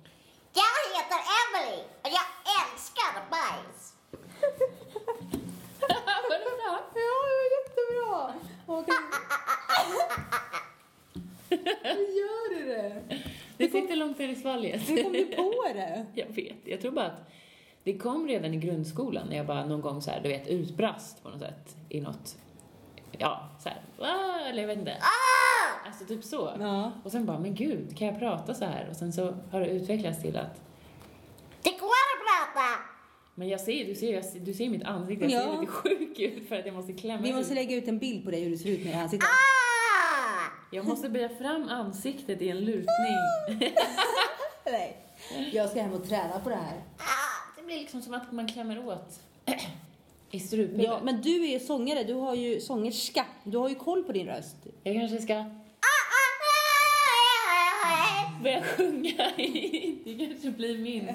Jag heter Emily och jag älskar bajs. Var det bra? Ja, det var jättebra! Okej. Hur gör du det? Det sitter långt ner i svalget. Hur kom du på det? Jag vet. Jag tror bara att det kom redan i grundskolan när jag bara någon gång så här, du vet, utbrast på något sätt i något, ja, så här, "Ah", eller jag vet inte. Ah! Alltså typ så. Ja. Och sen bara, men gud, kan jag prata så här? Och sen så har det utvecklats till att, Det går att prata. men jag ser, du ser, jag ser, du ser mitt ansikte, jag ser Ja. lite sjuk ut för att jag måste klämma Vi måste ut. lägga ut en bild på dig hur du ser ut med det här ansiktet. Ah! Jag måste böja fram ansiktet i en lutning. Nej. Jag ska hem och träna på det här. Ah! Det blir liksom som att man klämmer åt i strupen. Ja, men du är ju sångare, du har ju sångerska. Du har ju koll på din röst. Jag kanske ska börja sjunga. Det kanske blir min...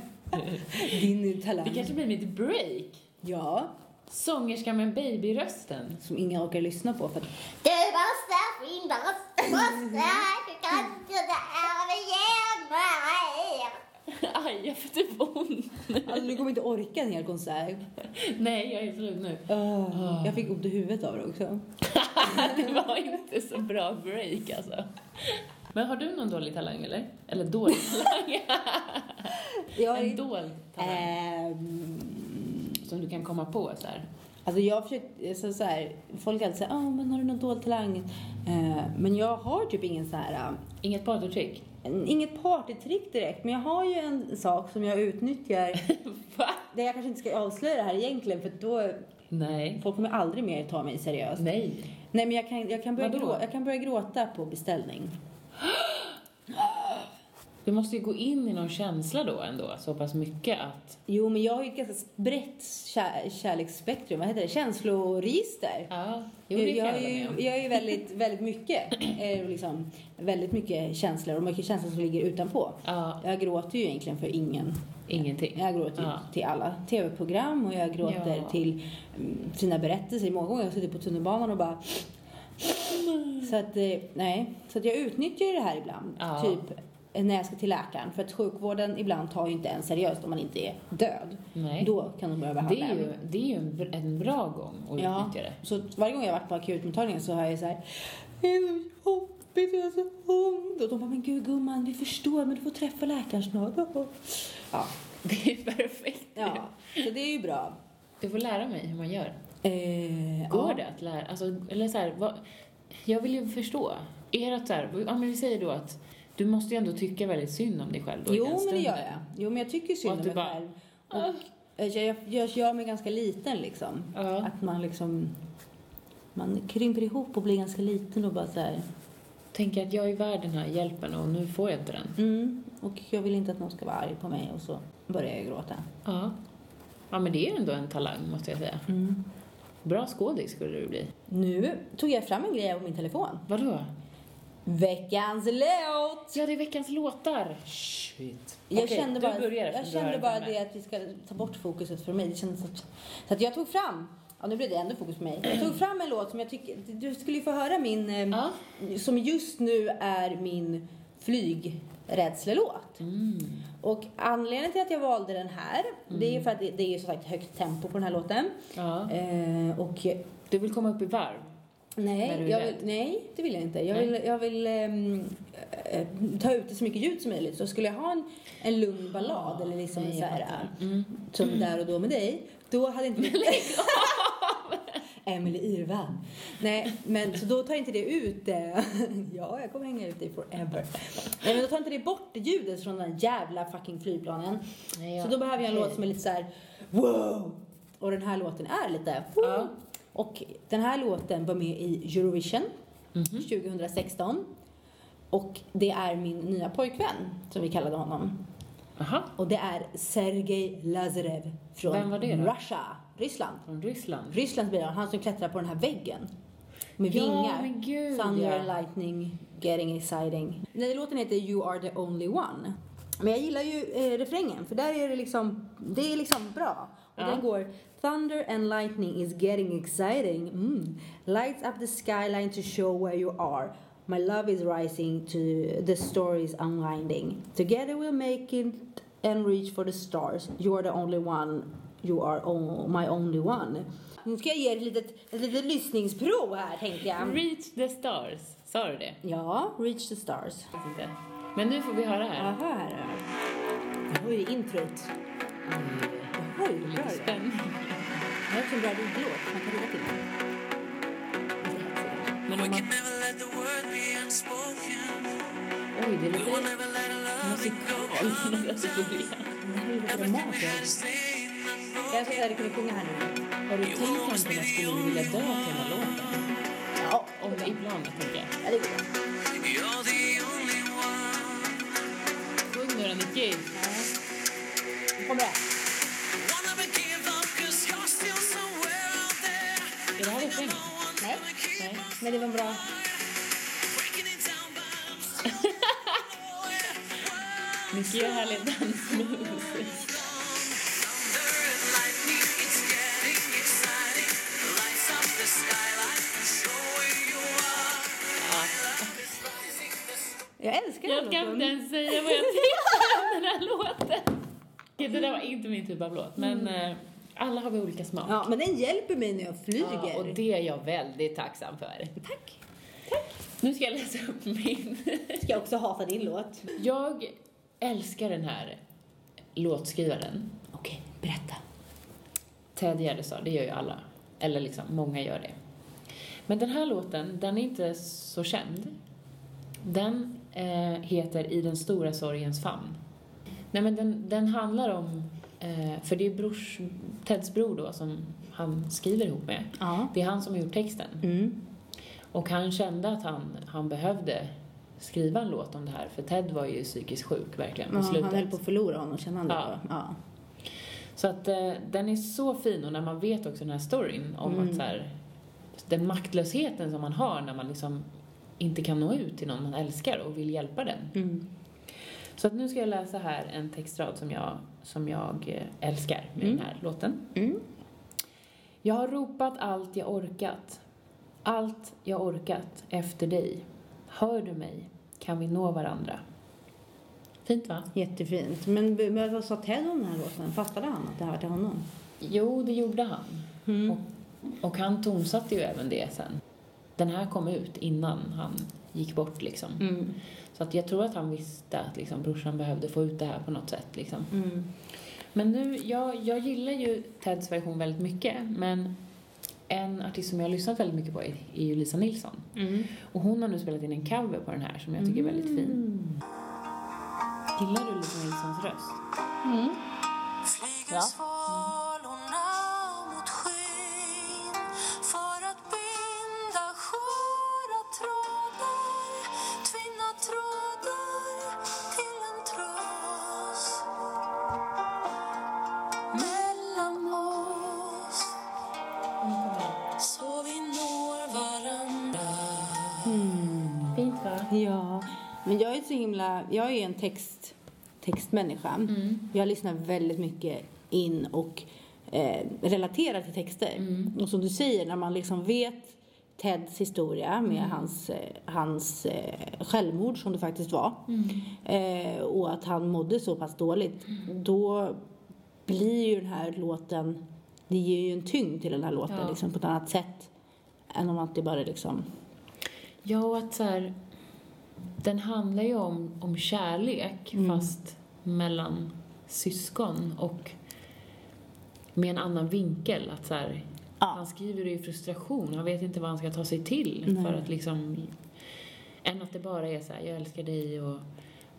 Din talang. Det kanske blir mitt break. Ja, Sångerska med babyrösten. som ingen orkar lyssna på för att Du måste finnas, måste, du kan inte överge mig. Aj, jag får typ ont. alltså, du kommer inte orka en hel konsert. Nej, jag är slut nu. Oh, jag fick ont i huvudet av det också. Det var inte så bra break alltså. Men har du någon dålig talang eller? Eller dålig talang? Jag En dold talang Ehm, som du kan komma på så här. alltså jag har försökt, så, så här, folk alltid säger ah, men har du någon dold talang? Eh, men jag har typ ingen så här, ah, Inget partytrick? Inget partytrick direkt. Men jag har ju en sak som jag utnyttjar. Va? där jag kanske inte ska avslöja det här egentligen för då, Nej. folk kommer aldrig mer ta mig seriöst. Nej. Nej men jag kan, jag kan, börja, grå, jag kan börja gråta på beställning. Du måste ju gå in i någon känsla då ändå, så pass mycket att... Jo men jag har ju ett ganska brett kär, kärleksspektrum, vad heter det? Känsloregister. Ja, jo, det jag, jag ju, jag är ju väldigt, väldigt mycket, eh, liksom, väldigt mycket känslor och mycket känslor som ligger utanpå. Ja, Jag gråter ju egentligen för ingen. ingenting. Jag gråter Ja. till alla tv-program och jag gråter Ja. till mm, sina berättelser. Många gånger har jag suttit på tunnelbanan och bara... Så att, eh, nej. Så att jag utnyttjar ju det här ibland. Ja. Typ när jag ska till läkaren. För att sjukvården ibland tar ju inte en seriöst om man inte är död. Nej. Då kan de börja Det behandla är en. ju, det är ju en, br- en bra gång att Ja. utnyttja det. Så varje gång jag har varit på akutmottagningen så har jag så här, det är så jobbigt, jag har så ont. Och de bara, men gud gumman, vi förstår, men du får träffa läkaren snart. Ja, Det är perfekt. ja. så det är ju bra. Du får lära mig hur man gör. Eh, Går ja. det att lära? Alltså, eller så här, vad, jag vill ju förstå. Är det att så här, ja men vi säger då att du måste ju ändå tycka väldigt synd om dig själv då Jo, men det stunden. gör jag. Jo, men jag tycker synd om mig bara, själv. Och eh, jag, jag, jag gör mig ganska liten liksom. Ja. Att man liksom... Man krymper ihop och blir ganska liten och bara så här... Tänker att jag är värd den här hjälpen och nu får jag inte den. Mm, och jag vill inte att någon ska vara arg på mig och så börjar jag gråta. Ja. Ja men det är ändå en talang måste jag säga. Mm. Bra skådis skulle du bli. Nu tog jag fram en grej på min telefon. Vadå? Veckans låt! Ja, det är veckans låtar. Shit. Jag Okej, kände du bara, börjar jag du kände bara det att vi ska ta bort fokuset från mig. Det kändes att, så att jag tog fram, ja nu blir det ändå fokus på mig. Jag tog fram en låt som jag tycker, du skulle ju få höra min, eh, Ja. som just nu är min flygrädslelåt. Mm. Och anledningen till att jag valde den här, det är för att det, det är som sagt högt tempo på den här låten. Ja. Eh, och Du vill komma upp i varv? Nej, jag vill, nej, det vill jag inte. Jag Nej. vill, jag vill eh, ta ut så mycket ljud som möjligt. Så skulle jag ha en, en lugn ballad eller liksom Nej, så här, fattar. Mm. som där och då med dig, då hade inte det... Emily Irvan. Nej, men så då tar inte det ut det. ja, jag kommer hänga ut dig forever. Nej, men då tar inte det bort ljudet från den jävla fucking flygplanen. Nej, ja. Så då behöver jag en låt som är lite så här wow. Och den här låten är lite wow. Ja. Och den här låten var med i Eurovision Mhm. 2016. Och det är min nya pojkvän, som vi kallade honom. Aha. Och det är Sergej Lazarev från Vem var det då? Russia, Ryssland. Från Ryssland? Rysslands bil, han som klättrar på den här väggen. Med Ja, vingar. men gud, Thunder and lightning, getting exciting. Här låten heter You are the only one. Men jag gillar ju eh, refrängen, för där är det liksom, det är liksom bra. Och Ja. den går Thunder and lightning is getting exciting. Mm. Lights up the skyline to show where you are. My love is rising to the stories unwinding. Together we'll make it and reach for the stars. You are the only one. You are my only one. Nu ska jag ge er ett litet, ett litet lyssningsprov här tänkte jag. Reach the stars. Sa du det? Ja, Reach the stars. Men nu får vi höra här. Jaha, här är det. Har ju introt. Jag ju Lite spänning. Det är en bra. Man kan rida till den. Men om man... Oj, det är lite musikal det här är ju lite dramatiskt. Jag jag kunde sjunga här nu. Har du tänkt tanken att skulle du vilja dö till den här låten? Ja, Om det ibland, jag tänker. ja det går bra. Sjung nu då, Nicky. Nu kommer det. Det här refrängen? Nej, Nej. men det var bra. Nicky gör härlig dansmoves. Jag älskar den Jag kan inte ens säga vad jag tycker om den här låten. Det där var inte min typ av låt, men eh, alla har vi olika smak. Ja, men den hjälper mig när jag flyger. Ja, och det är jag väldigt tacksam för. Tack. Nu ska jag läsa upp min. Ska jag också hata din låt? Jag älskar den här låtskrivaren. Okej, berätta. Ted Gärdestad, det gör ju alla. Eller liksom, många gör det. Men den här låten, den är inte så känd. Den eh, heter I den stora sorgens famn. Nej men den, den handlar om, eh, för det är brors, Teds bror då som han skriver ihop med. Ja. Det är han som har gjort texten. Mm. Och han kände att han, han behövde skriva en låt om det här, för Ted var ju psykiskt sjuk verkligen på Ja, slutet. han höll på att förlora honom, kände han? Ja. då? ja. Så att eh, den är så fin och när man vet också den här storyn om Mm. att så här, den maktlösheten som man har när man liksom inte kan nå ut till någon man älskar och vill hjälpa den. Mm. Så att nu ska jag läsa här en textrad som jag, som jag eh, älskar med Mm. den här låten. Mm. Jag har ropat allt jag orkat, allt jag orkat efter dig. Hör du mig? Kan vi nå varandra? Fint va? Jättefint. Men, men vad sa Ted om den här låten? Fattade han att det här var till honom? Jo, det gjorde han. Mm. Och, och han tonsatte ju även det sen. Den här kom ut innan han gick bort liksom. Mm. Så att jag tror att han visste att liksom, brorsan behövde få ut det här på något sätt liksom. Mm. Men nu, jag, jag gillar ju Teds version väldigt mycket, men en artist som jag har lyssnat väldigt mycket på är, är ju Lisa Nilsson. Och hon har nu spelat in en cover på den här som jag tycker är väldigt fin. Gillar du Lisa Nilssons röst? Flyger är en text, textmänniska. Jag lyssnar väldigt mycket in och eh, relaterar till texter. Och som du säger, när man liksom vet Teds historia med hans, eh, hans eh, självmord som det faktiskt var. Eh, och att han mådde så pass dåligt. Då blir ju den här låten, det ger ju en tyngd till den här låten Ja. liksom, på ett annat sätt. Än om att det bara liksom, Ja, och att så här, den handlar ju om, om kärlek fast mellan syskon och med en annan vinkel. Att så här, Ja. Han skriver det i frustration, han vet inte vad han ska ta sig till Nej. för att liksom än att det bara är så här, jag älskar dig och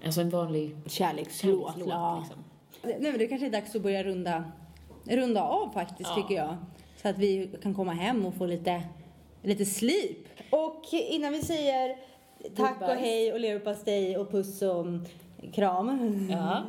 alltså en vanlig kärlekslåt. kärlekslåt. ja. Liksom. Nej, men det kanske är dags att börja runda, runda av faktiskt Ja. tycker jag. Så att vi kan komma hem och få lite, lite slip. Och innan vi säger tack och hej och leverpastej och puss och kram. Ja.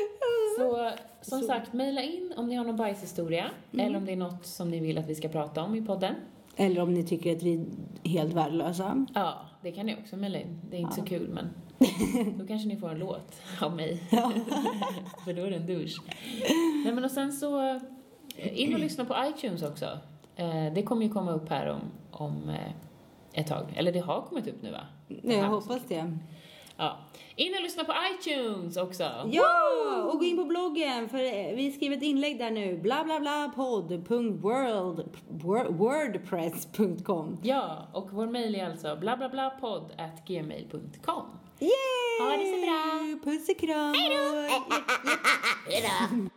Så som sagt, mejla in om ni har någon bajshistoria eller om det är något som ni vill att vi ska prata om i podden. Eller om ni tycker att vi är helt värdelösa. Ja, det kan ni också mejla in. Det är inte så kul, men då kanske ni får en låt av mig. För då är det en dusch. Nej, men och sen så eh, in och lyssna på iTunes också. Eh, Det kommer ju komma upp här om, om eh, ett tag. Eller det har kommit upp nu, va? Nej, jag hoppas det. Ja. In och lyssna på iTunes också. Ja! Och gå in på bloggen för eh, vi skriver ett inlägg där nu. Bla bla bla podd.world wor- wordpress.com. Ja, och vår mejl är alltså blablablapodd at gmail.com. Yay! Ha det så bra. Puss och kram! Hej Hejdå!